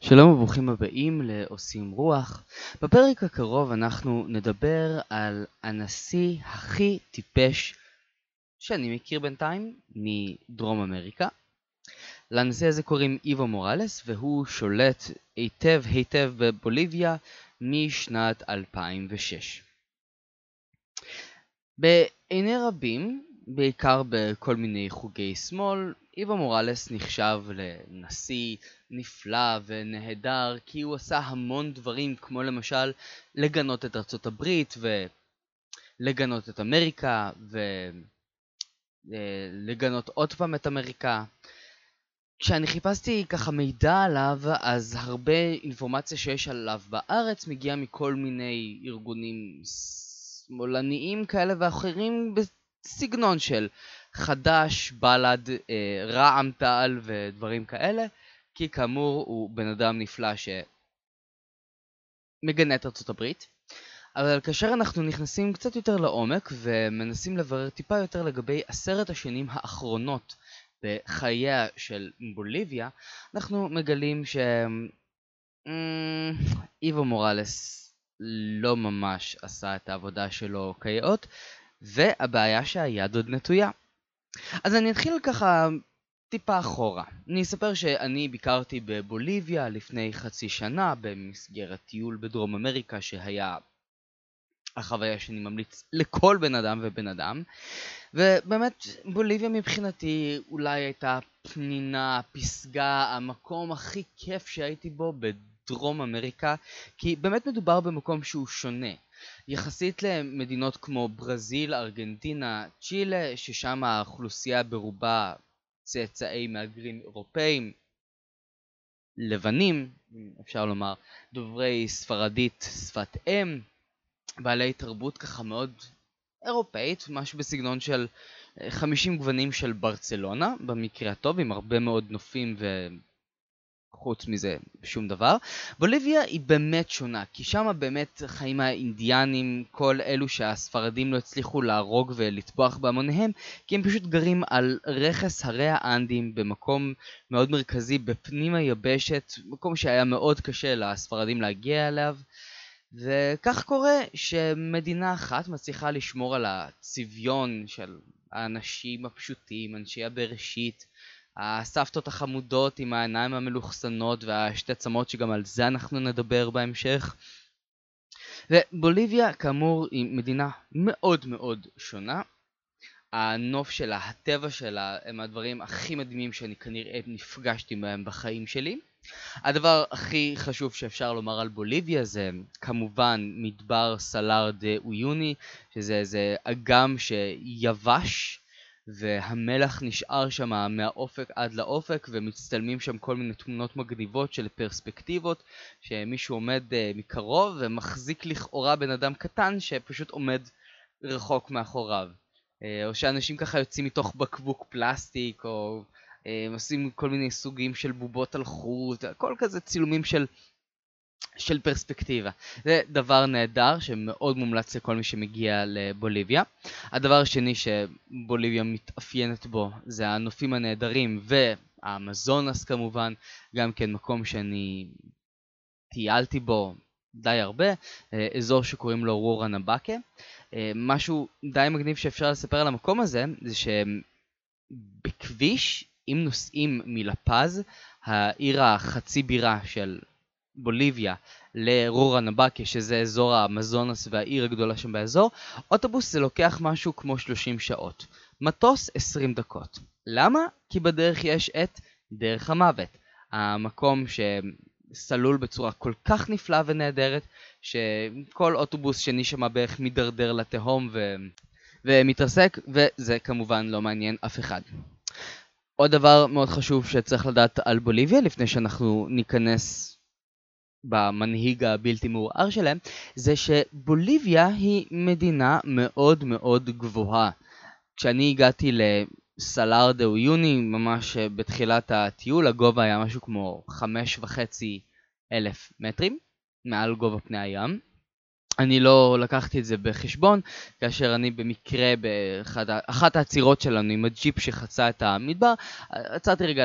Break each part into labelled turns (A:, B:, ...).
A: שלום וברוכים הבאים לעושים רוח. בפרק הקרוב אנחנו נדבר על הנשיא הכי טיפש שאני מכיר בינתיים מדרום אמריקה. לנשיא הזה קוראים איבו מוראלס והוא שולט היטב היטב בבוליביה משנת 2006. בעיני רבים, בעיקר בכל מיני חוגי שמאל, איבו מוראלס נחשב לנשיא נפלא ונהדר כי הוא עשה המון דברים כמו למשל לגנות את ארצות הברית ולגנות את אמריקה ולגנות עוד פעם את אמריקה. כשאני חיפשתי ככה מידע עליו אז הרבה אינפורמציה שיש עליו בארץ מגיעה מכל מיני ארגונים שמאלניים כאלה ואחרים בסגנון של חד"ש, בל"ד, אה, רע"מ תע"ל ודברים כאלה, כי כאמור הוא בן אדם נפלא שמגנה את ארצות הברית. אבל כאשר אנחנו נכנסים קצת יותר לעומק ומנסים לברר טיפה יותר לגבי עשרת השנים האחרונות בחייה של בוליביה, אנחנו מגלים ש... אמ, איבו מוראלס לא ממש עשה את העבודה שלו כיאות, והבעיה שהיד עוד נטויה. אז אני אתחיל ככה טיפה אחורה. אני אספר שאני ביקרתי בבוליביה לפני חצי שנה במסגרת טיול בדרום אמריקה שהיה החוויה שאני ממליץ לכל בן אדם ובן אדם ובאמת בוליביה מבחינתי אולי הייתה פנינה, פסגה, המקום הכי כיף שהייתי בו בדרום אמריקה כי באמת מדובר במקום שהוא שונה יחסית למדינות כמו ברזיל, ארגנטינה, צ'ילה, ששם האוכלוסייה ברובה צאצאי מהגרים אירופאים, לבנים, אפשר לומר, דוברי ספרדית שפת אם, בעלי תרבות ככה מאוד אירופאית, משהו בסגנון של 50 גוונים של ברצלונה, במקרה הטוב, עם הרבה מאוד נופים ו... חוץ מזה שום דבר. בוליביה היא באמת שונה, כי שם באמת חיים האינדיאנים, כל אלו שהספרדים לא הצליחו להרוג ולטבוח בהמוניהם, כי הם פשוט גרים על רכס הרי האנדים במקום מאוד מרכזי בפנים היבשת, מקום שהיה מאוד קשה לספרדים להגיע אליו. וכך קורה שמדינה אחת מצליחה לשמור על הצביון של האנשים הפשוטים, אנשי הבראשית, הסבתות החמודות עם העיניים המלוכסנות והשתי צמות שגם על זה אנחנו נדבר בהמשך. ובוליביה כאמור היא מדינה מאוד מאוד שונה. הנוף שלה, הטבע שלה, הם הדברים הכי מדהימים שאני כנראה נפגשתי בהם בחיים שלי. הדבר הכי חשוב שאפשר לומר על בוליביה זה כמובן מדבר סלאר דה אויוני, שזה איזה אגם שיבש והמלח נשאר שם מהאופק עד לאופק ומצטלמים שם כל מיני תמונות מגניבות של פרספקטיבות שמישהו עומד uh, מקרוב ומחזיק לכאורה בן אדם קטן שפשוט עומד רחוק מאחוריו. uh, או שאנשים ככה יוצאים מתוך בקבוק פלסטיק או uh, עושים כל מיני סוגים של בובות על חוט, הכל כזה צילומים של של פרספקטיבה. זה דבר נהדר שמאוד מומלץ לכל מי שמגיע לבוליביה. הדבר השני שבוליביה מתאפיינת בו זה הנופים הנהדרים והאמזונס כמובן, גם כן מקום שאני טיילתי בו די הרבה, אה, אזור שקוראים לו רורה נבקה. אה, משהו די מגניב שאפשר לספר על המקום הזה זה שבכביש, אם נוסעים מלפז, העיר החצי בירה של בוליביה לרורה נבקה, שזה אזור האמזונס והעיר הגדולה שם באזור, אוטובוס זה לוקח משהו כמו 30 שעות. מטוס 20 דקות. למה? כי בדרך יש את דרך המוות. המקום שסלול בצורה כל כך נפלאה ונהדרת, שכל אוטובוס שני שם בערך מידרדר לתהום ו... ומתרסק, וזה כמובן לא מעניין אף אחד. עוד דבר מאוד חשוב שצריך לדעת על בוליביה לפני שאנחנו ניכנס במנהיג הבלתי מעורער שלהם, זה שבוליביה היא מדינה מאוד מאוד גבוהה. כשאני הגעתי לסלאר דה אויוני, ממש בתחילת הטיול, הגובה היה משהו כמו חמש וחצי אלף מטרים מעל גובה פני הים. אני לא לקחתי את זה בחשבון, כאשר אני במקרה באחת העצירות שלנו עם הג'יפ שחצה את המדבר, עצרתי רגע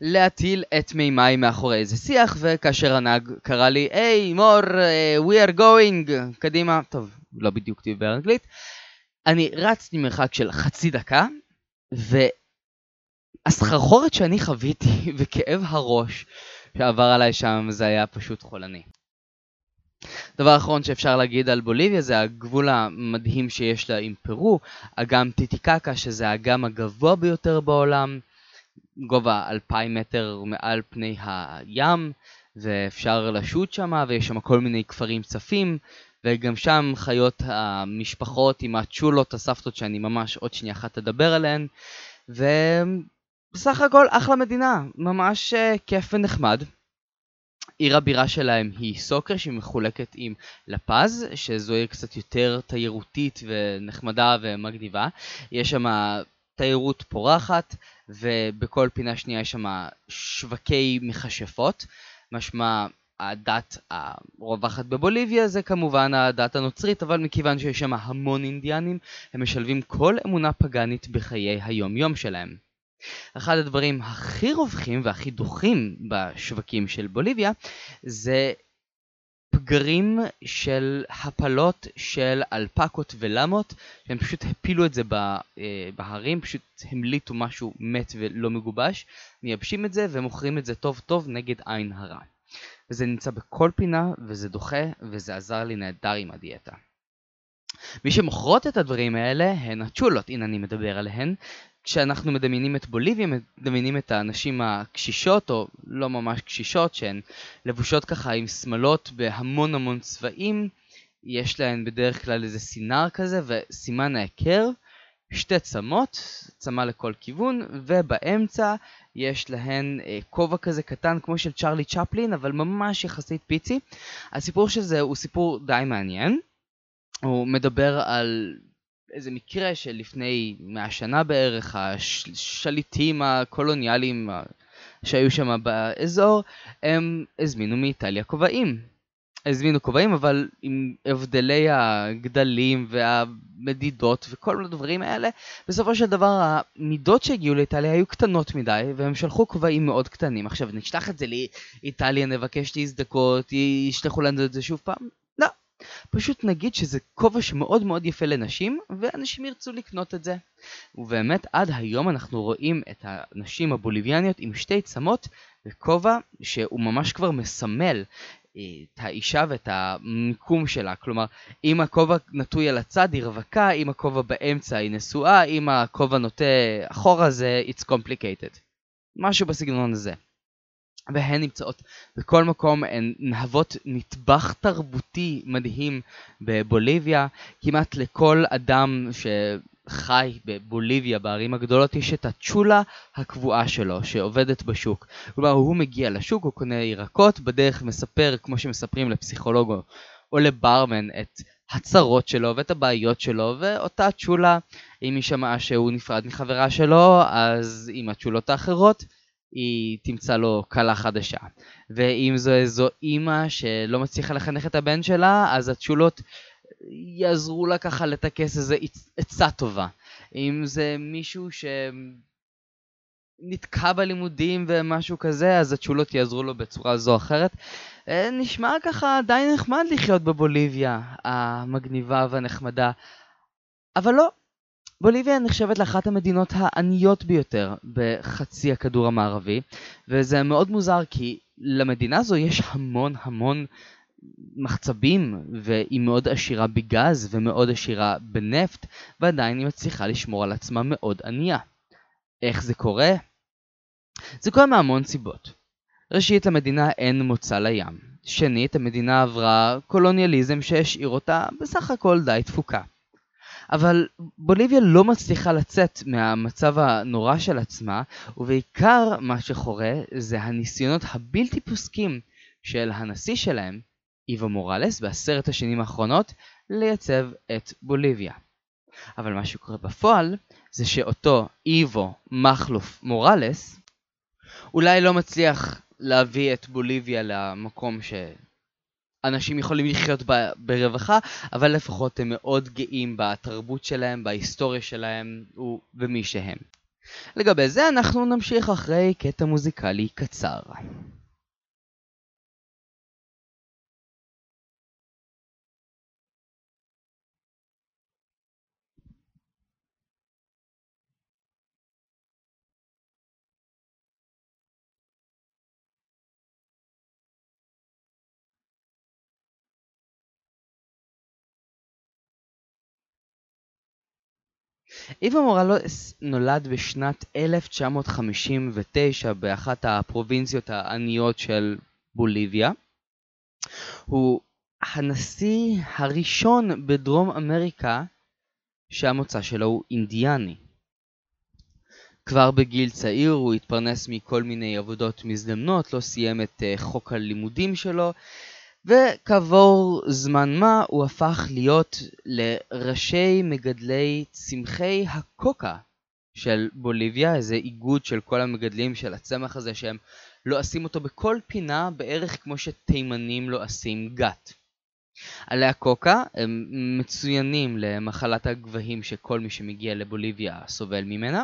A: להטיל את מימיי מאחורי איזה שיח, וכאשר הנהג קרא לי, היי, מור, uh, we are going, קדימה, טוב, לא בדיוק דיבר אנגלית, אני רצתי מרחק של חצי דקה, והסחרחורת שאני חוויתי וכאב הראש שעבר עליי שם זה היה פשוט חולני. דבר אחרון שאפשר להגיד על בוליביה זה הגבול המדהים שיש לה עם פרו, אגם טיטיקקה שזה האגם הגבוה ביותר בעולם, גובה 2,000 מטר מעל פני הים, ואפשר לשוט שם, ויש שם כל מיני כפרים צפים, וגם שם חיות המשפחות עם הצ'ולות, הסבתות שאני ממש עוד שנייה אחת אדבר עליהן, ובסך הכל אחלה מדינה, ממש אה, כיף ונחמד. עיר הבירה שלהם היא סוקר שהיא מחולקת עם לפז, שזו עיר קצת יותר תיירותית ונחמדה ומגניבה. יש שם תיירות פורחת, ובכל פינה שנייה יש שם שווקי מכשפות, משמע הדת הרווחת בבוליביה זה כמובן הדת הנוצרית, אבל מכיוון שיש שם המון אינדיאנים, הם משלבים כל אמונה פגאנית בחיי היום יום שלהם. אחד הדברים הכי רווחים והכי דוחים בשווקים של בוליביה זה פגרים של הפלות של אלפקות ולמות, שהם פשוט הפילו את זה אה, בהרים, פשוט המליטו משהו מת ולא מגובש, מייבשים את זה ומוכרים את זה טוב טוב נגד עין הרע. וזה נמצא בכל פינה וזה דוחה וזה עזר לי נהדר עם הדיאטה. מי שמוכרות את הדברים האלה הן הצ'ולות, הנה אני מדבר עליהן. כשאנחנו מדמיינים את בוליביה, מדמיינים את הנשים הקשישות, או לא ממש קשישות, שהן לבושות ככה עם שמלות בהמון המון צבעים. יש להן בדרך כלל איזה סינר כזה, וסימן ההיכר, שתי צמות, צמה לכל כיוון, ובאמצע יש להן אה, כובע כזה קטן כמו של צ'רלי צ'פלין, אבל ממש יחסית פיצי. הסיפור של זה הוא סיפור די מעניין. הוא מדבר על איזה מקרה שלפני 100 שנה בערך, השליטים הקולוניאליים שהיו שם באזור, הם הזמינו מאיטליה כובעים. הזמינו כובעים, אבל עם הבדלי הגדלים והמדידות וכל הדברים האלה, בסופו של דבר המידות שהגיעו לאיטליה היו קטנות מדי, והם שלחו כובעים מאוד קטנים. עכשיו, נשלח את זה לאיטליה, נבקש להזדכות, ישלחו לנו את זה שוב פעם? פשוט נגיד שזה כובע שמאוד מאוד יפה לנשים, ואנשים ירצו לקנות את זה. ובאמת, עד היום אנחנו רואים את הנשים הבוליביאניות עם שתי צמות וכובע שהוא ממש כבר מסמל את האישה ואת המיקום שלה. כלומר, אם הכובע נטוי על הצד היא רווקה, אם הכובע באמצע היא נשואה, אם הכובע נוטה אחורה זה it's complicated. משהו בסגנון הזה. והן נמצאות בכל מקום, הן מהוות נטבח תרבותי מדהים בבוליביה. כמעט לכל אדם ש... חי בבוליביה, בערים הגדולות, יש את הצ'ולה הקבועה שלו, שעובדת בשוק. כלומר, הוא מגיע לשוק, הוא קונה ירקות, בדרך מספר, כמו שמספרים לפסיכולוג או לברמן, את הצרות שלו ואת הבעיות שלו, ואותה צ'ולה, אם היא שמעה שהוא נפרד מחברה שלו, אז עם הצ'ולות האחרות, היא תמצא לו כלה חדשה. ואם זו איזו אימא שלא מצליחה לחנך את הבן שלה, אז הצ'ולות יעזרו לה ככה לטכס איזה עצה טובה. אם זה מישהו שנתקע בלימודים ומשהו כזה, אז התשולות יעזרו לו בצורה זו או אחרת. אה, נשמע ככה די נחמד לחיות בבוליביה המגניבה והנחמדה, אבל לא. בוליביה נחשבת לאחת המדינות העניות ביותר בחצי הכדור המערבי, וזה מאוד מוזר כי למדינה זו יש המון המון מחצבים והיא מאוד עשירה בגז ומאוד עשירה בנפט ועדיין היא מצליחה לשמור על עצמה מאוד ענייה. איך זה קורה? זה קורה מהמון סיבות. ראשית, למדינה אין מוצא לים. שנית, המדינה עברה קולוניאליזם שהשאיר אותה בסך הכל די תפוקה. אבל בוליביה לא מצליחה לצאת מהמצב הנורא של עצמה, ובעיקר מה שחורה זה הניסיונות הבלתי פוסקים של הנשיא שלהם איבו מוראלס בעשרת השנים האחרונות לייצב את בוליביה. אבל מה שקורה בפועל זה שאותו איבו מכלוף מוראלס אולי לא מצליח להביא את בוליביה למקום שאנשים יכולים לחיות בה ברווחה, אבל לפחות הם מאוד גאים בתרבות שלהם, בהיסטוריה שלהם ובמי שהם. לגבי זה אנחנו נמשיך אחרי קטע מוזיקלי קצר. איבו מורלוס נולד בשנת 1959 באחת הפרובינציות העניות של בוליביה. הוא הנשיא הראשון בדרום אמריקה שהמוצא שלו הוא אינדיאני. כבר בגיל צעיר הוא התפרנס מכל מיני עבודות מזדמנות, לא סיים את אה, חוק הלימודים שלו, וכעבור זמן מה הוא הפך להיות לראשי מגדלי צמחי הקוקה של בוליביה, איזה איגוד של כל המגדלים של הצמח הזה שהם לועשים אותו בכל פינה בערך כמו שתימנים לועשים גת. עלי הקוקה הם מצוינים למחלת הגבהים שכל מי שמגיע לבוליביה סובל ממנה.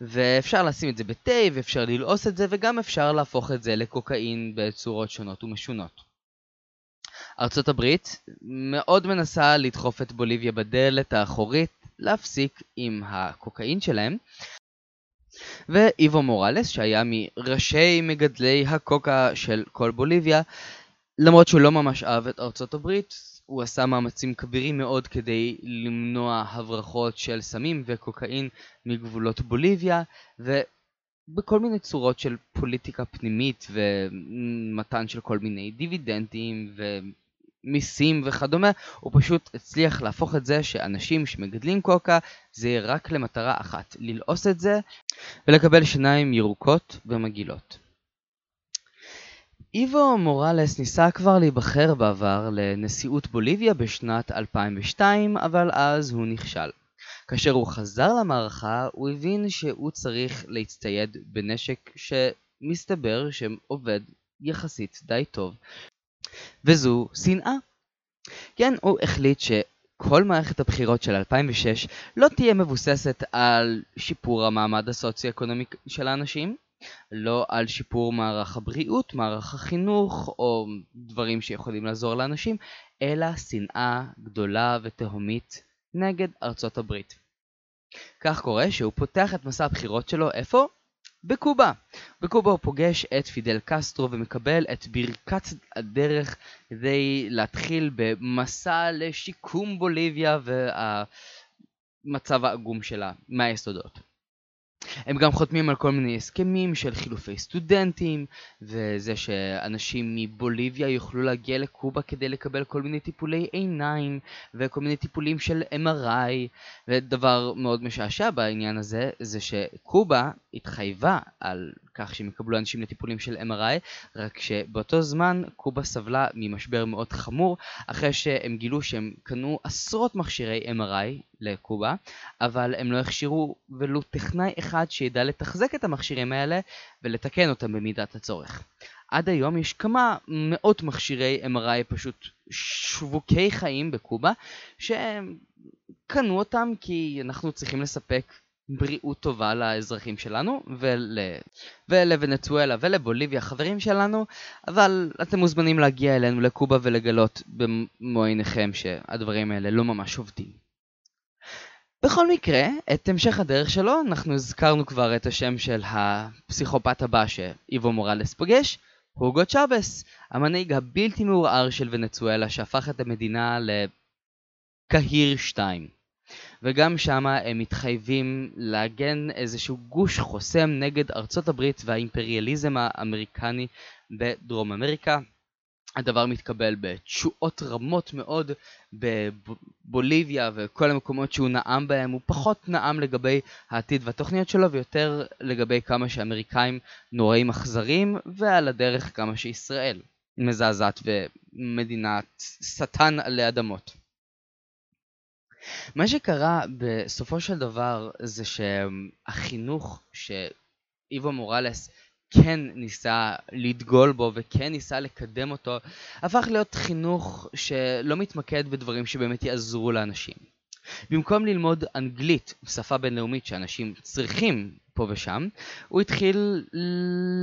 A: ואפשר לשים את זה בתה ואפשר ללעוס את זה וגם אפשר להפוך את זה לקוקאין בצורות שונות ומשונות. ארצות הברית מאוד מנסה לדחוף את בוליביה בדלת האחורית להפסיק עם הקוקאין שלהם. ואיבו מוראלס, שהיה מראשי מגדלי הקוקה של כל בוליביה, למרות שהוא לא ממש אהב את ארצות הברית, הוא עשה מאמצים כבירים מאוד כדי למנוע הברחות של סמים וקוקאין מגבולות בוליביה, ובכל מיני צורות של פוליטיקה פנימית ומתן של כל מיני דיבידנדים מיסים וכדומה, הוא פשוט הצליח להפוך את זה שאנשים שמגדלים קוקה זה רק למטרה אחת, ללעוס את זה ולקבל שיניים ירוקות ומגעילות. איבו מוראלס ניסה כבר להיבחר בעבר לנשיאות בוליביה בשנת 2002, אבל אז הוא נכשל. כאשר הוא חזר למערכה, הוא הבין שהוא צריך להצטייד בנשק שמסתבר שעובד יחסית די טוב, וזו שנאה. כן, הוא החליט שכל מערכת הבחירות של 2006 לא תהיה מבוססת על שיפור המעמד הסוציו-אקונומי של האנשים, לא על שיפור מערך הבריאות, מערך החינוך או דברים שיכולים לעזור לאנשים, אלא שנאה גדולה ותהומית נגד ארצות הברית. כך קורה שהוא פותח את מסע הבחירות שלו איפה? בקובה. בקובה הוא פוגש את פידל קסטרו ומקבל את ברכת הדרך כדי להתחיל במסע לשיקום בוליביה והמצב העגום שלה מהיסודות. הם גם חותמים על כל מיני הסכמים של חילופי סטודנטים, וזה שאנשים מבוליביה יוכלו להגיע לקובה כדי לקבל כל מיני טיפולי עיניים, וכל מיני טיפולים של MRI, ודבר מאוד משעשע בעניין הזה, זה שקובה התחייבה על כך שהם יקבלו אנשים לטיפולים של MRI, רק שבאותו זמן קובה סבלה ממשבר מאוד חמור, אחרי שהם גילו שהם קנו עשרות מכשירי MRI לקובה, אבל הם לא הכשירו ולו טכנאי אחד שידע לתחזק את המכשירים האלה ולתקן אותם במידת הצורך. עד היום יש כמה מאות מכשירי MRI פשוט שווקי חיים בקובה, שהם קנו אותם כי אנחנו צריכים לספק בריאות טובה לאזרחים שלנו ול... ולוונצואלה ולבוליביה חברים שלנו, אבל אתם מוזמנים להגיע אלינו לקובה ולגלות במו עיניכם שהדברים האלה לא ממש עובדים. בכל מקרה, את המשך הדרך שלו, אנחנו הזכרנו כבר את השם של הפסיכופת הבא שאיבו מורלס פוגש, הוגו צ'אבס, המנהיג הבלתי מעורער של ונצואלה שהפך את המדינה לקהיר 2. וגם שם הם מתחייבים להגן איזשהו גוש חוסם נגד ארצות הברית והאימפריאליזם האמריקני בדרום אמריקה. הדבר מתקבל בתשואות רמות מאוד בבוליביה וכל המקומות שהוא נאם בהם, הוא פחות נאם לגבי העתיד והתוכניות שלו ויותר לגבי כמה שאמריקאים נוראים אכזרים ועל הדרך כמה שישראל מזעזעת ומדינת שטן עלי אדמות. מה שקרה בסופו של דבר זה שהחינוך שאיבו מורלס כן ניסה לדגול בו וכן ניסה לקדם אותו, הפך להיות חינוך שלא מתמקד בדברים שבאמת יעזרו לאנשים. במקום ללמוד אנגלית, שפה בינלאומית שאנשים צריכים פה ושם, הוא התחיל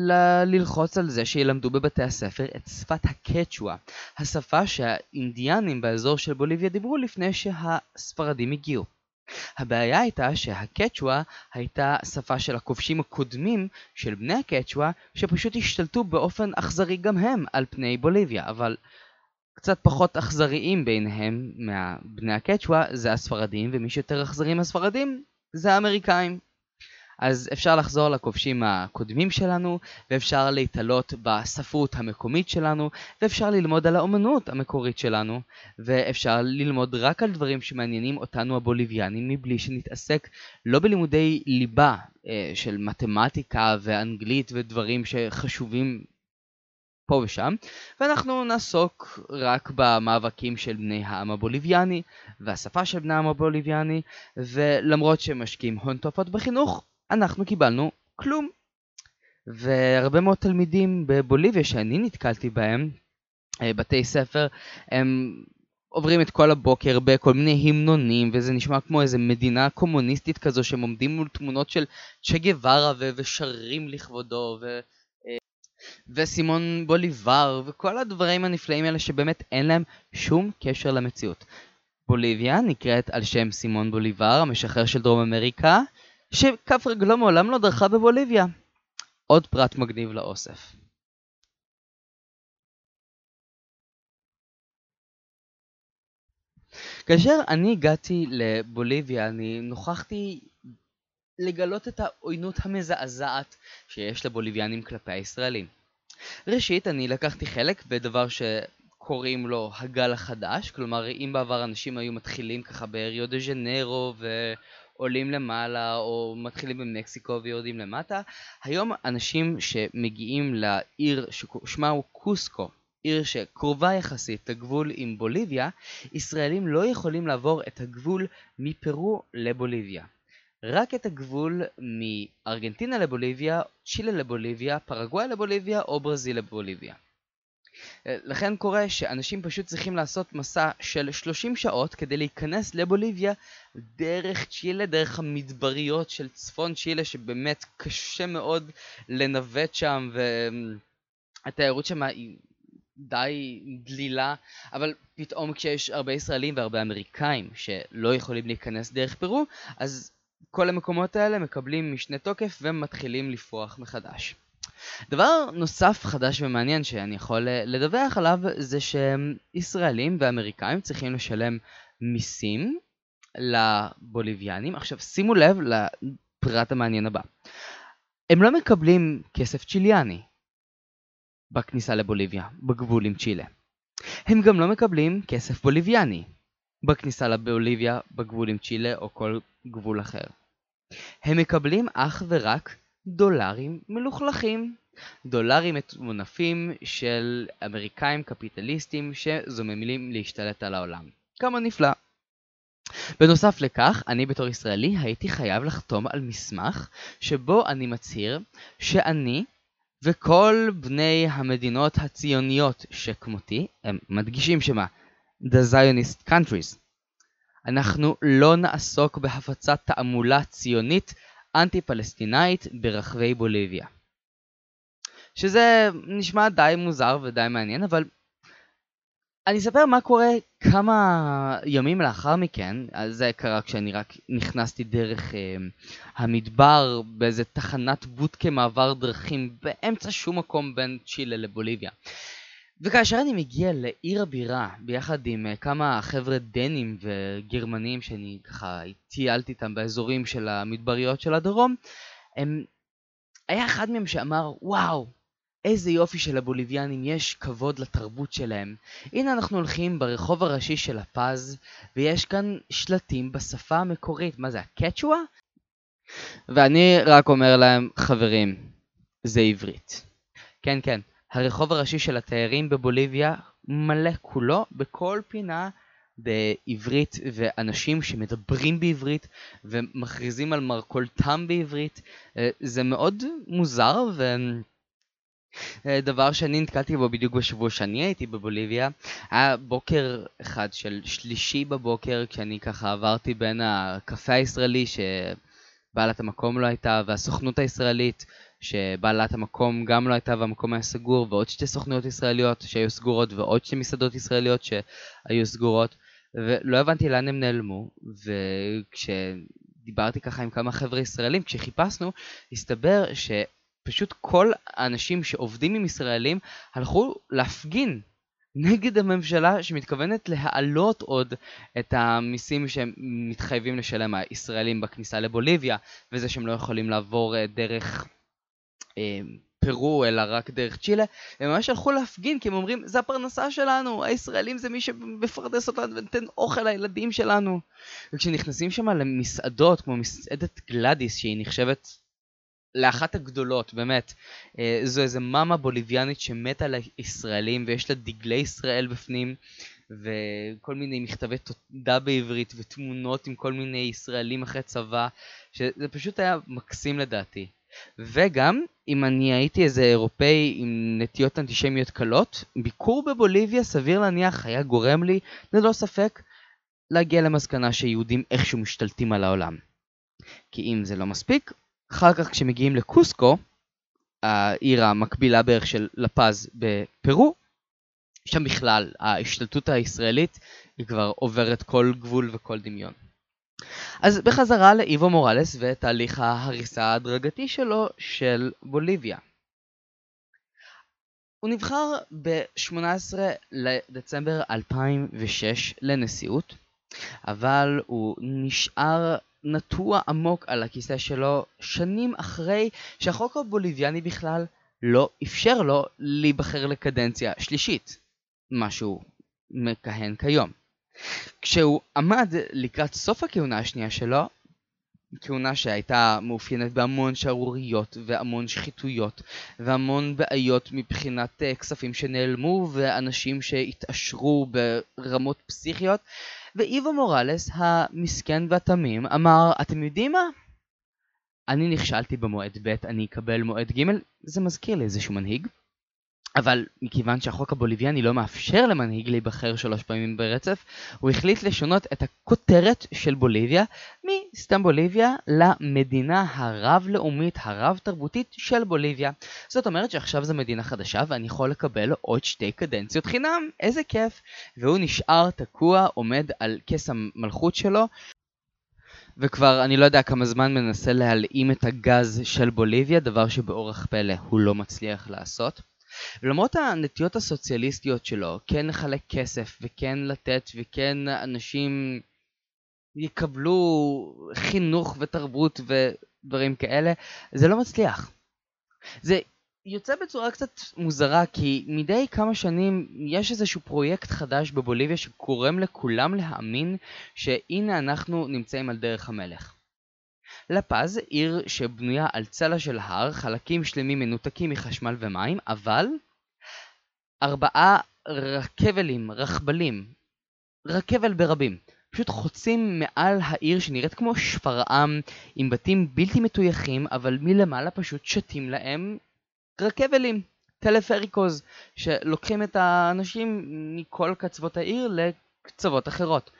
A: ל- ללחוץ על זה שילמדו בבתי הספר את שפת הקצ'ואה, השפה שהאינדיאנים באזור של בוליביה דיברו לפני שהספרדים הגיעו. הבעיה הייתה שהקצ'ואה הייתה שפה של הכובשים הקודמים של בני הקצ'ואה שפשוט השתלטו באופן אכזרי גם הם על פני בוליביה, אבל קצת פחות אכזריים ביניהם מבני הקצ'ואה זה הספרדים, ומי שיותר אכזרי מהספרדים זה האמריקאים. אז אפשר לחזור לכובשים הקודמים שלנו, ואפשר להתעלות בספרות המקומית שלנו, ואפשר ללמוד על האומנות המקורית שלנו, ואפשר ללמוד רק על דברים שמעניינים אותנו הבוליביאנים, מבלי שנתעסק לא בלימודי ליבה אה, של מתמטיקה ואנגלית ודברים שחשובים פה ושם, ואנחנו נעסוק רק במאבקים של בני העם הבוליביאני והשפה של בני העם הבוליביאני, ולמרות שהם משקיעים הון תופעות בחינוך, אנחנו קיבלנו כלום. והרבה מאוד תלמידים בבוליביה שאני נתקלתי בהם, אה, בתי ספר, הם עוברים את כל הבוקר בכל מיני המנונים, וזה נשמע כמו איזה מדינה קומוניסטית כזו, שהם עומדים מול תמונות של צ'ה גווארה ושרים לכבודו, ו... אה, וסימון בוליבר, וכל הדברים הנפלאים האלה שבאמת אין להם שום קשר למציאות. בוליביה נקראת על שם סימון בוליבר, המשחרר של דרום אמריקה, שכף רגלו מעולם לא דרכה בבוליביה. עוד פרט מגניב לאוסף. כאשר אני הגעתי לבוליביה, אני נוכחתי לגלות את העוינות המזעזעת שיש לבוליביאנים כלפי הישראלים. ראשית, אני לקחתי חלק בדבר שקוראים לו הגל החדש, כלומר אם בעבר אנשים היו מתחילים ככה בריו דה ז'נרו. עולים למעלה או מתחילים במקסיקו ויורדים למטה. היום אנשים שמגיעים לעיר ששמה הוא קוסקו, עיר שקרובה יחסית לגבול עם בוליביה, ישראלים לא יכולים לעבור את הגבול מפרו לבוליביה. רק את הגבול מארגנטינה לבוליביה, צ'ילה לבוליביה, פרגוואי לבוליביה או ברזיל לבוליביה. לכן קורה שאנשים פשוט צריכים לעשות מסע של 30 שעות כדי להיכנס לבוליביה דרך צ'ילה, דרך המדבריות של צפון צ'ילה שבאמת קשה מאוד לנווט שם והתיירות שם היא די דלילה, אבל פתאום כשיש הרבה ישראלים והרבה אמריקאים שלא יכולים להיכנס דרך פרו, אז כל המקומות האלה מקבלים משנה תוקף ומתחילים לפרוח מחדש. דבר נוסף חדש ומעניין שאני יכול אה, לדווח עליו זה שישראלים ואמריקאים צריכים לשלם מיסים לבוליביאנים. עכשיו שימו לב לפרט המעניין הבא. הם לא מקבלים כסף צ'יליאני בכניסה לבוליביה, בגבול עם צ'ילה. הם גם לא מקבלים כסף בוליביאני בכניסה לבוליביה, בגבול עם צ'ילה או כל גבול אחר. הם מקבלים אך ורק דולרים מלוכלכים. דולרים מטונפים של אמריקאים קפיטליסטים שזוממים להשתלט על העולם. כמה נפלא. בנוסף לכך, אני בתור ישראלי הייתי חייב לחתום על מסמך שבו אני מצהיר שאני וכל בני המדינות הציוניות שכמותי, הם מדגישים שמה, The Zionist Countries. אנחנו לא נעסוק בהפצת תעמולה ציונית אנטי פלסטינאית ברחבי בוליביה. שזה נשמע די מוזר ודי מעניין, אבל אני אספר מה קורה כמה ימים לאחר מכן, אז זה קרה כשאני רק נכנסתי דרך אה, המדבר באיזה תחנת בוטקה מעבר דרכים באמצע שום מקום בין צ'ילה לבוליביה. וכאשר אני מגיע לעיר הבירה ביחד עם uh, כמה חבר'ה דנים וגרמנים שאני ככה טיילתי איתם באזורים של המדבריות של הדרום, הם... היה אחד מהם שאמר וואו איזה יופי של הבוליביאנים יש כבוד לתרבות שלהם. הנה אנחנו הולכים ברחוב הראשי של הפז ויש כאן שלטים בשפה המקורית. מה זה, הקצ'ואה? ואני רק אומר להם, חברים, זה עברית. כן, כן, הרחוב הראשי של התיירים בבוליביה מלא כולו בכל פינה בעברית ואנשים שמדברים בעברית ומכריזים על מרכולתם בעברית. אה, זה מאוד מוזר ו... אה, דבר שאני נתקלתי בו בדיוק בשבוע שאני הייתי בבוליביה, היה בוקר אחד של שלישי בבוקר, כשאני ככה עברתי בין הקפה הישראלי שבעלת המקום לא הייתה, והסוכנות הישראלית שבעלת המקום גם לא הייתה והמקום היה סגור, ועוד שתי סוכנויות ישראליות שהיו סגורות, ועוד שתי מסעדות ישראליות שהיו סגורות, ולא הבנתי לאן הם נעלמו, וכשדיברתי ככה עם כמה חבר'ה ישראלים, כשחיפשנו, הסתבר ש... פשוט כל האנשים שעובדים עם ישראלים הלכו להפגין נגד הממשלה שמתכוונת להעלות עוד את המיסים שהם מתחייבים לשלם הישראלים בכניסה לבוליביה וזה שהם לא יכולים לעבור אה, דרך פרו אלא רק דרך צ'ילה הם ממש הלכו להפגין כי הם אומרים זה הפרנסה שלנו הישראלים זה מי שמפרדס אותנו ונותן אוכל לילדים שלנו וכשנכנסים שם למסעדות כמו מסעדת גלדיס שהיא נחשבת לאחת הגדולות, באמת. אה, זו איזה מאמה בוליביאנית שמתה על הישראלים ויש לה דגלי ישראל בפנים וכל מיני מכתבי תודה בעברית ותמונות עם כל מיני ישראלים אחרי צבא, שזה פשוט היה מקסים לדעתי. וגם, אם אני הייתי איזה אירופאי עם נטיות אנטישמיות קלות, ביקור בבוליביה סביר להניח היה גורם לי, ללא ספק, להגיע למסקנה שיהודים איכשהו משתלטים על העולם. כי אם זה לא מספיק, אחר כך כשמגיעים לקוסקו, העיר המקבילה בערך של לפז בפרו, שם בכלל ההשתלטות הישראלית היא כבר עוברת כל גבול וכל דמיון. אז בחזרה לאיבו מוראלס ותהליך ההריסה ההדרגתי שלו של בוליביה. הוא נבחר ב-18 לדצמבר 2006 לנשיאות, אבל הוא נשאר נטוע עמוק על הכיסא שלו שנים אחרי שהחוק הבוליביאני בכלל לא אפשר לו להיבחר לקדנציה שלישית, מה שהוא מכהן כיום. כשהוא עמד לקראת סוף הכהונה השנייה שלו, כהונה שהייתה מאופיינת בהמון שערוריות והמון שחיתויות והמון בעיות מבחינת uh, כספים שנעלמו ואנשים שהתעשרו ברמות פסיכיות ואיבו מוראלס המסכן והתמים אמר, אתם יודעים מה? אני נכשלתי במועד ב', אני אקבל מועד ג', זה מזכיר לי איזשהו מנהיג. אבל מכיוון שהחוק הבוליביאני לא מאפשר למנהיג להיבחר שלוש פעמים ברצף, הוא החליט לשנות את הכותרת של בוליביה מסתם בוליביה למדינה הרב-לאומית הרב-תרבותית של בוליביה. זאת אומרת שעכשיו זו מדינה חדשה ואני יכול לקבל עוד שתי קדנציות חינם, איזה כיף. והוא נשאר תקוע, עומד על כס המלכות שלו, וכבר אני לא יודע כמה זמן מנסה להלאים את הגז של בוליביה, דבר שבאורח פלא הוא לא מצליח לעשות. למרות הנטיות הסוציאליסטיות שלו, כן לחלק כסף וכן לתת וכן אנשים יקבלו חינוך ותרבות ודברים כאלה, זה לא מצליח. זה יוצא בצורה קצת מוזרה כי מדי כמה שנים יש איזשהו פרויקט חדש בבוליביה שגורם לכולם להאמין שהנה אנחנו נמצאים על דרך המלך. לפז, עיר שבנויה על צלע של הר, חלקים שלמים מנותקים מחשמל ומים, אבל ארבעה רכבלים, רכבלים, רכבל ברבים, פשוט חוצים מעל העיר שנראית כמו שפרעם, עם בתים בלתי מטויחים, אבל מלמעלה פשוט שתים להם רכבלים, טלפריקוז, שלוקחים את האנשים מכל קצוות העיר לקצוות אחרות.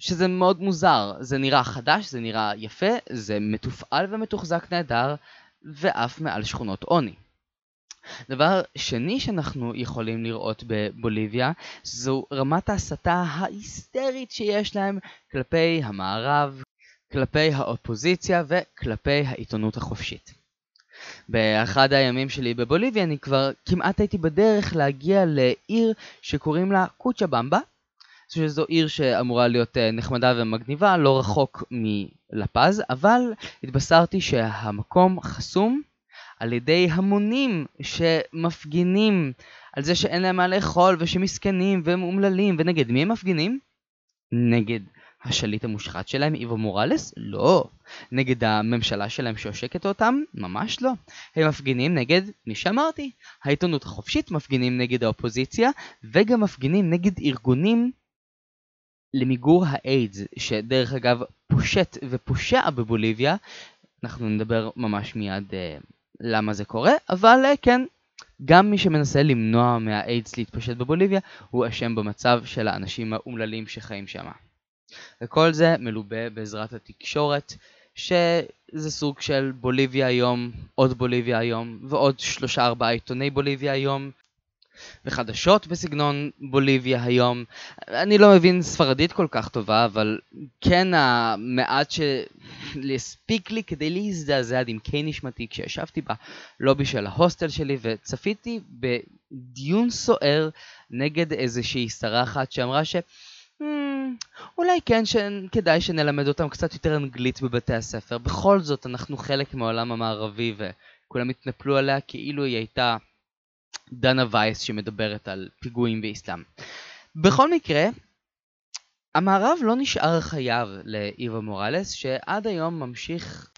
A: שזה מאוד מוזר, זה נראה חדש, זה נראה יפה, זה מתופעל ומתוחזק נהדר, ואף מעל שכונות עוני. דבר שני שאנחנו יכולים לראות בבוליביה זו רמת ההסתה ההיסטרית שיש להם כלפי המערב, כלפי האופוזיציה וכלפי העיתונות החופשית. באחד הימים שלי בבוליביה אני כבר כמעט הייתי בדרך להגיע לעיר שקוראים לה קוצ'ה במבה שזו עיר שאמורה להיות אה, נחמדה ומגניבה, לא רחוק מלפז, אבל התבשרתי שהמקום חסום על ידי המונים שמפגינים על זה שאין להם מה לאכול ושמסכנים והם אומללים, ונגד מי הם מפגינים? נגד השליט המושחת שלהם, איבו מוראלס? לא. נגד הממשלה שלהם שעושקת אותם? ממש לא. הם מפגינים נגד מי שאמרתי. העיתונות החופשית מפגינים נגד האופוזיציה, וגם מפגינים נגד ארגונים למיגור האיידס, שדרך אגב פושט ופושע בבוליביה, אנחנו נדבר ממש מיד uh, למה זה קורה, אבל uh, כן, גם מי שמנסה למנוע מהאיידס להתפשט בבוליביה, הוא אשם במצב של האנשים האומללים שחיים שם. וכל זה מלובה בעזרת התקשורת, שזה סוג של בוליביה היום, עוד בוליביה היום, ועוד שלושה ארבעה עיתוני בוליביה היום, וחדשות בסגנון בוליביה היום. אני לא מבין ספרדית כל כך טובה, אבל כן המעט שהספיק לי כדי להזדעזע עמקי נשמתי כשישבתי בלובי של ההוסטל שלי וצפיתי בדיון סוער נגד איזושהי שרה אחת שאמרה ש... Hmm, אולי כן שכדאי שנלמד אותם קצת יותר אנגלית בבתי הספר. בכל זאת, אנחנו חלק מהעולם המערבי וכולם התנפלו עליה כאילו היא הייתה דנה וייס שמדברת על פיגועים באסלאם. בכל מקרה, המערב לא נשאר חייב לאיווה מוראלס, שעד היום ממשיך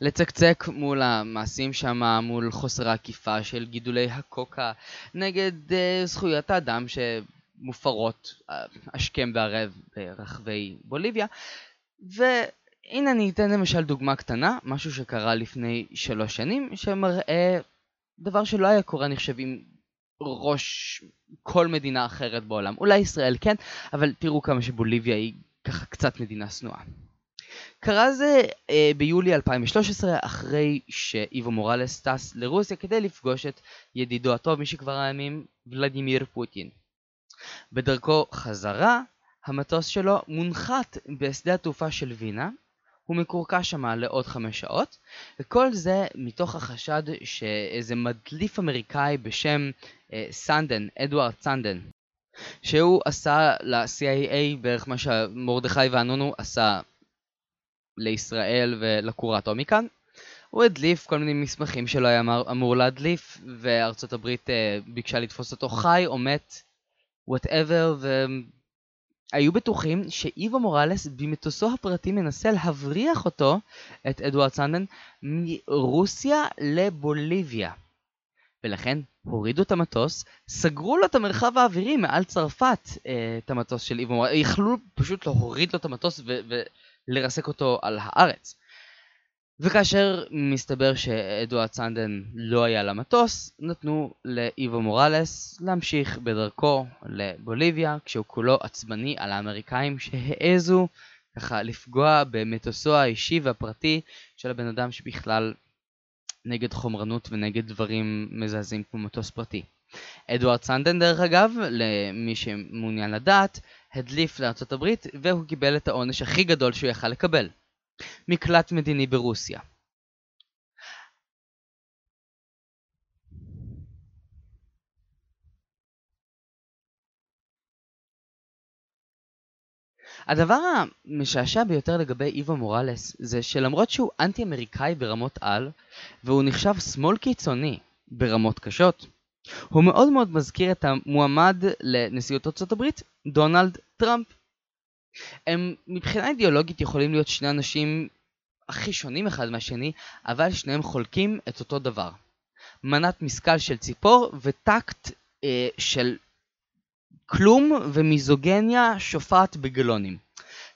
A: לצקצק מול המעשים שם, מול חוסר העקיפה של גידולי הקוקה, נגד uh, זכויות האדם שמופרות uh, השכם והערב ברחבי בוליביה. והנה אני אתן למשל דוגמה קטנה, משהו שקרה לפני שלוש שנים, שמראה דבר שלא היה קורה, אני חושב, עם ראש כל מדינה אחרת בעולם. אולי ישראל כן, אבל תראו כמה שבוליביה היא ככה קצת מדינה שנואה. קרה זה אה, ביולי 2013, אחרי שאיבו מורלס טס לרוסיה כדי לפגוש את ידידו הטוב משכבר הימים, ולדימיר פוטין. בדרכו חזרה, המטוס שלו מונחת בשדה התעופה של וינה, הוא מקורקע שמה לעוד חמש שעות, וכל זה מתוך החשד שאיזה מדליף אמריקאי בשם אה, סנודן, אדוארד סנודן, שהוא עשה ל-CIA בערך מה שמרדכי ואנונו עשה לישראל ולכור האטומי כאן. הוא הדליף כל מיני מסמכים שלא היה אמור להדליף, וארצות הברית אה, ביקשה לתפוס אותו חי או מת, whatever, היו בטוחים שאיוו מוראלס במטוסו הפרטי מנסה להבריח אותו, את אדוארד סנדן, מרוסיה לבוליביה. ולכן הורידו את המטוס, סגרו לו את המרחב האווירי מעל צרפת, אה, את המטוס של איבו מוראלס, יכלו פשוט להוריד לו את המטוס ולרסק אותו על הארץ. וכאשר מסתבר שאדוארד סנדן לא היה למטוס, נתנו לאיבו מוראלס להמשיך בדרכו לבוליביה, כשהוא כולו עצבני על האמריקאים שהעזו ככה לפגוע במטוסו האישי והפרטי של הבן אדם שבכלל נגד חומרנות ונגד דברים מזעזעים כמו מטוס פרטי. אדוארד סנדן דרך אגב, למי שמעוניין לדעת, הדליף לארצות הברית והוא קיבל את העונש הכי גדול שהוא יכל לקבל. מקלט מדיני ברוסיה. הדבר המשעשע ביותר לגבי איווה מוראלס זה שלמרות שהוא אנטי אמריקאי ברמות על והוא נחשב שמאל קיצוני ברמות קשות הוא מאוד מאוד מזכיר את המועמד לנשיאות ארצות הברית דונלד טראמפ הם מבחינה אידיאולוגית יכולים להיות שני אנשים הכי שונים אחד מהשני, אבל שניהם חולקים את אותו דבר. מנת משכל של ציפור וטקט אה, של כלום ומיזוגניה שופעת בגלונים.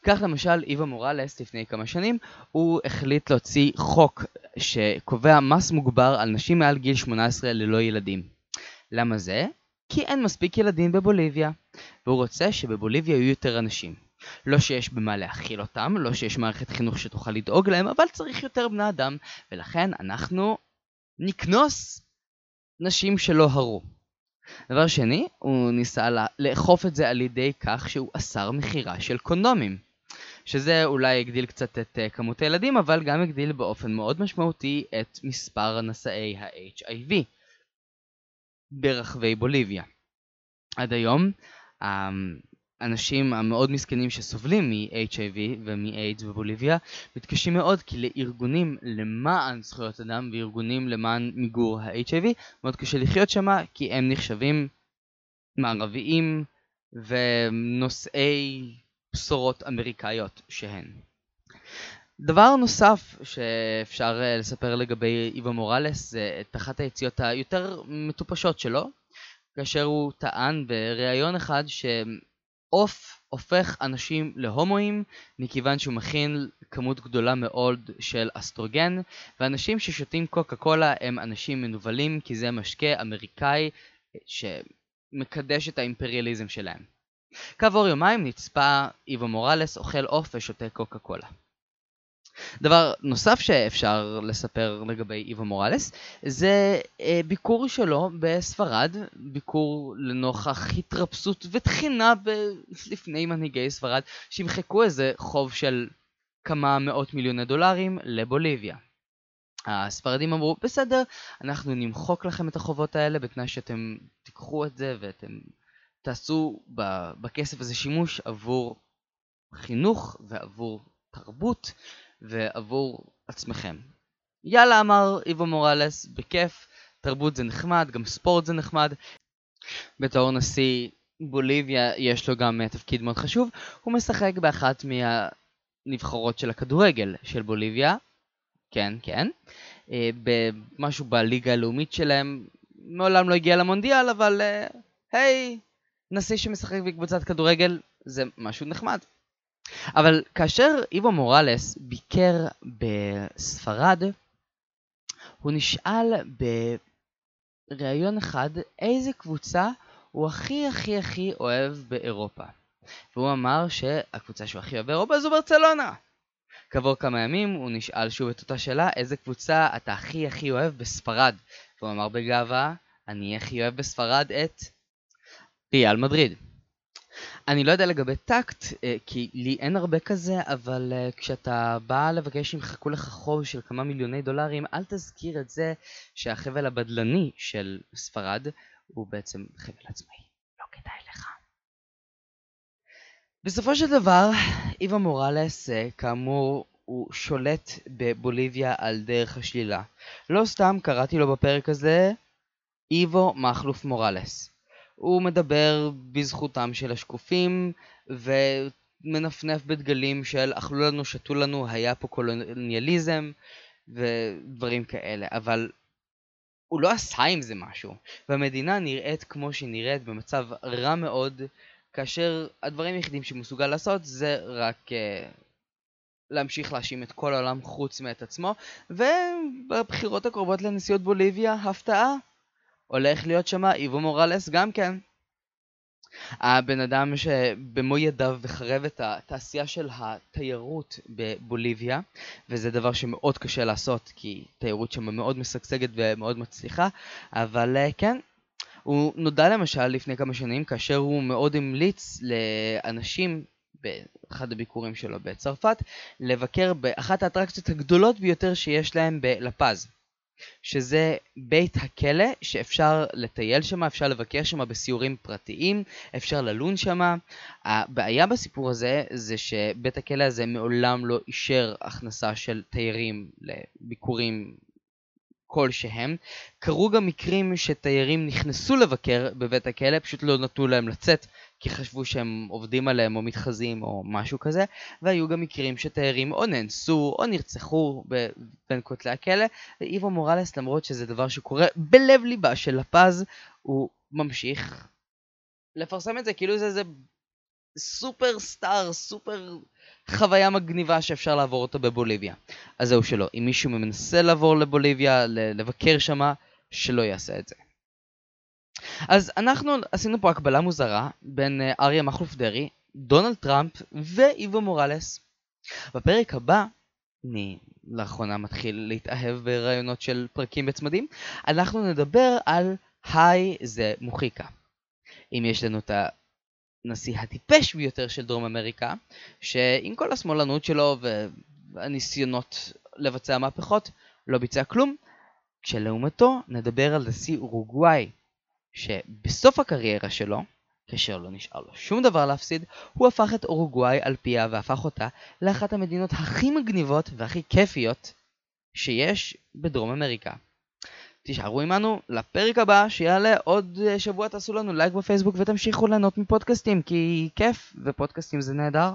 A: כך למשל איווה מוראלס לפני כמה שנים הוא החליט להוציא חוק שקובע מס מוגבר על נשים מעל גיל 18 ללא ילדים. למה זה? כי אין מספיק ילדים בבוליביה, והוא רוצה שבבוליביה יהיו יותר אנשים. לא שיש במה להכיל אותם, לא שיש מערכת חינוך שתוכל לדאוג להם, אבל צריך יותר בני אדם, ולכן אנחנו נקנוס נשים שלא הרו. דבר שני, הוא ניסה לאכוף את זה על ידי כך שהוא אסר מכירה של קונדומים. שזה אולי הגדיל קצת את uh, כמות הילדים, אבל גם הגדיל באופן מאוד משמעותי את מספר נשאי ה-HIV ברחבי בוליביה. עד היום, um, האנשים המאוד מסכנים שסובלים מ-HIV ומ-AIDS בבוליביה מתקשים מאוד כי לארגונים למען זכויות אדם וארגונים למען מיגור ה-HIV מאוד קשה לחיות שם כי הם נחשבים מערביים ונושאי בשורות אמריקאיות שהן. דבר נוסף שאפשר לספר לגבי איווה מוראלס זה את אחת היציאות היותר מטופשות שלו כאשר הוא טען בריאיון אחד ש... עוף הופך אנשים להומואים מכיוון שהוא מכיל כמות גדולה מאוד של אסטרוגן, ואנשים ששותים קוקה קולה הם אנשים מנוולים, כי זה משקה אמריקאי שמקדש את האימפריאליזם שלהם. כעבור יומיים נצפה איבו מוראלס אוכל עוף ושותה קוקה קולה. דבר נוסף שאפשר לספר לגבי איבו מוראלס זה אה, ביקור שלו בספרד, ביקור לנוכח התרפסות ותחינה ב- לפני מנהיגי ספרד שימחקו איזה חוב של כמה מאות מיליוני דולרים לבוליביה. הספרדים אמרו, בסדר, אנחנו נמחוק לכם את החובות האלה בתנאי שאתם תיקחו את זה ואתם תעשו בכסף הזה שימוש עבור חינוך ועבור תרבות ועבור עצמכם. יאללה אמר איבו מוראלס, בכיף, תרבות זה נחמד, גם ספורט זה נחמד. בתור נשיא בוליביה יש לו גם תפקיד מאוד חשוב, הוא משחק באחת מהנבחרות של הכדורגל של בוליביה, כן, כן, אה, במשהו בליגה הלאומית שלהם, מעולם לא הגיע למונדיאל, אבל אה, היי, נשיא שמשחק בקבוצת כדורגל זה משהו נחמד. אבל כאשר איבו מוראלס ביקר בספרד, הוא נשאל בריאיון אחד איזה קבוצה הוא הכי הכי הכי אוהב באירופה. והוא אמר שהקבוצה שהוא הכי אוהב באירופה זו ברצלונה. כעבור כמה ימים הוא נשאל שוב את אותה שאלה, איזה קבוצה אתה הכי הכי אוהב בספרד? והוא אמר בגאווה, אני הכי אוהב בספרד את ריאל מדריד. אני לא יודע לגבי טקט, אה, כי לי אין הרבה כזה, אבל אה, כשאתה בא לבקש שימחקו לך חוב של כמה מיליוני דולרים, אל תזכיר את זה שהחבל הבדלני של ספרד הוא בעצם חבל עצמאי. לא כדאי לך. בסופו של דבר, איווה מוראלס, אה, כאמור, הוא שולט בבוליביה על דרך השלילה. לא סתם קראתי לו בפרק הזה איבו מכלוף מוראלס. הוא מדבר בזכותם של השקופים ומנפנף בדגלים של אכלו לנו, שתו לנו, היה פה קולוניאליזם ודברים כאלה, אבל הוא לא עשה עם זה משהו, והמדינה נראית כמו שהיא נראית במצב רע מאוד, כאשר הדברים היחידים שהוא מסוגל לעשות זה רק uh, להמשיך להאשים את כל העולם חוץ מאת עצמו, ובבחירות הקרובות לנשיאות בוליביה, הפתעה, הולך להיות שם איבו מוראלס גם כן. הבן אדם שבמו ידיו מחרב את התעשייה של התיירות בבוליביה, וזה דבר שמאוד קשה לעשות, כי תיירות שם מאוד משגשגת ומאוד מצליחה, אבל אה, כן, הוא נודע למשל לפני כמה שנים כאשר הוא מאוד המליץ לאנשים באחד הביקורים שלו בצרפת לבקר באחת האטרקציות הגדולות ביותר שיש להם בלפז. שזה בית הכלא שאפשר לטייל שם, אפשר לבקר שם בסיורים פרטיים, אפשר ללון שם. הבעיה בסיפור הזה זה שבית הכלא הזה מעולם לא אישר הכנסה של תיירים לביקורים כלשהם. קרו גם מקרים שתיירים נכנסו לבקר בבית הכלא, פשוט לא נתנו להם לצאת כי חשבו שהם עובדים עליהם או מתחזים או משהו כזה, והיו גם מקרים שתיירים או נאנסו או נרצחו בין כותלי הכלא, ואיבו מוראלס למרות שזה דבר שקורה בלב ליבה של לפז, הוא ממשיך לפרסם את זה כאילו זה איזה סופר סטאר, סופר חוויה מגניבה שאפשר לעבור אותה בבוליביה. אז זהו שלא, אם מישהו מנסה לעבור לבוליביה, לבקר שמה, שלא יעשה את זה. אז אנחנו עשינו פה הקבלה מוזרה בין אה, אריה מכלוף דרעי, דונלד טראמפ ואיבו מוראלס. בפרק הבא, אני לאחרונה מתחיל להתאהב ברעיונות של פרקים בצמדים, אנחנו נדבר על היי זה מוחיקה. אם יש לנו את הנשיא הטיפש ביותר של דרום אמריקה, שעם כל השמאלנות שלו והניסיונות לבצע מהפכות, לא ביצע כלום, כשלעומתו נדבר על נשיא אורוגוואי, שבסוף הקריירה שלו, כאשר לא נשאר לו שום דבר להפסיד, הוא הפך את אורוגוואי על פיה והפך אותה לאחת המדינות הכי מגניבות והכי כיפיות שיש בדרום אמריקה. תישארו עמנו לפרק הבא שיעלה עוד שבוע תעשו לנו לייק בפייסבוק ותמשיכו ליהנות מפודקאסטים כי כיף ופודקאסטים זה נהדר.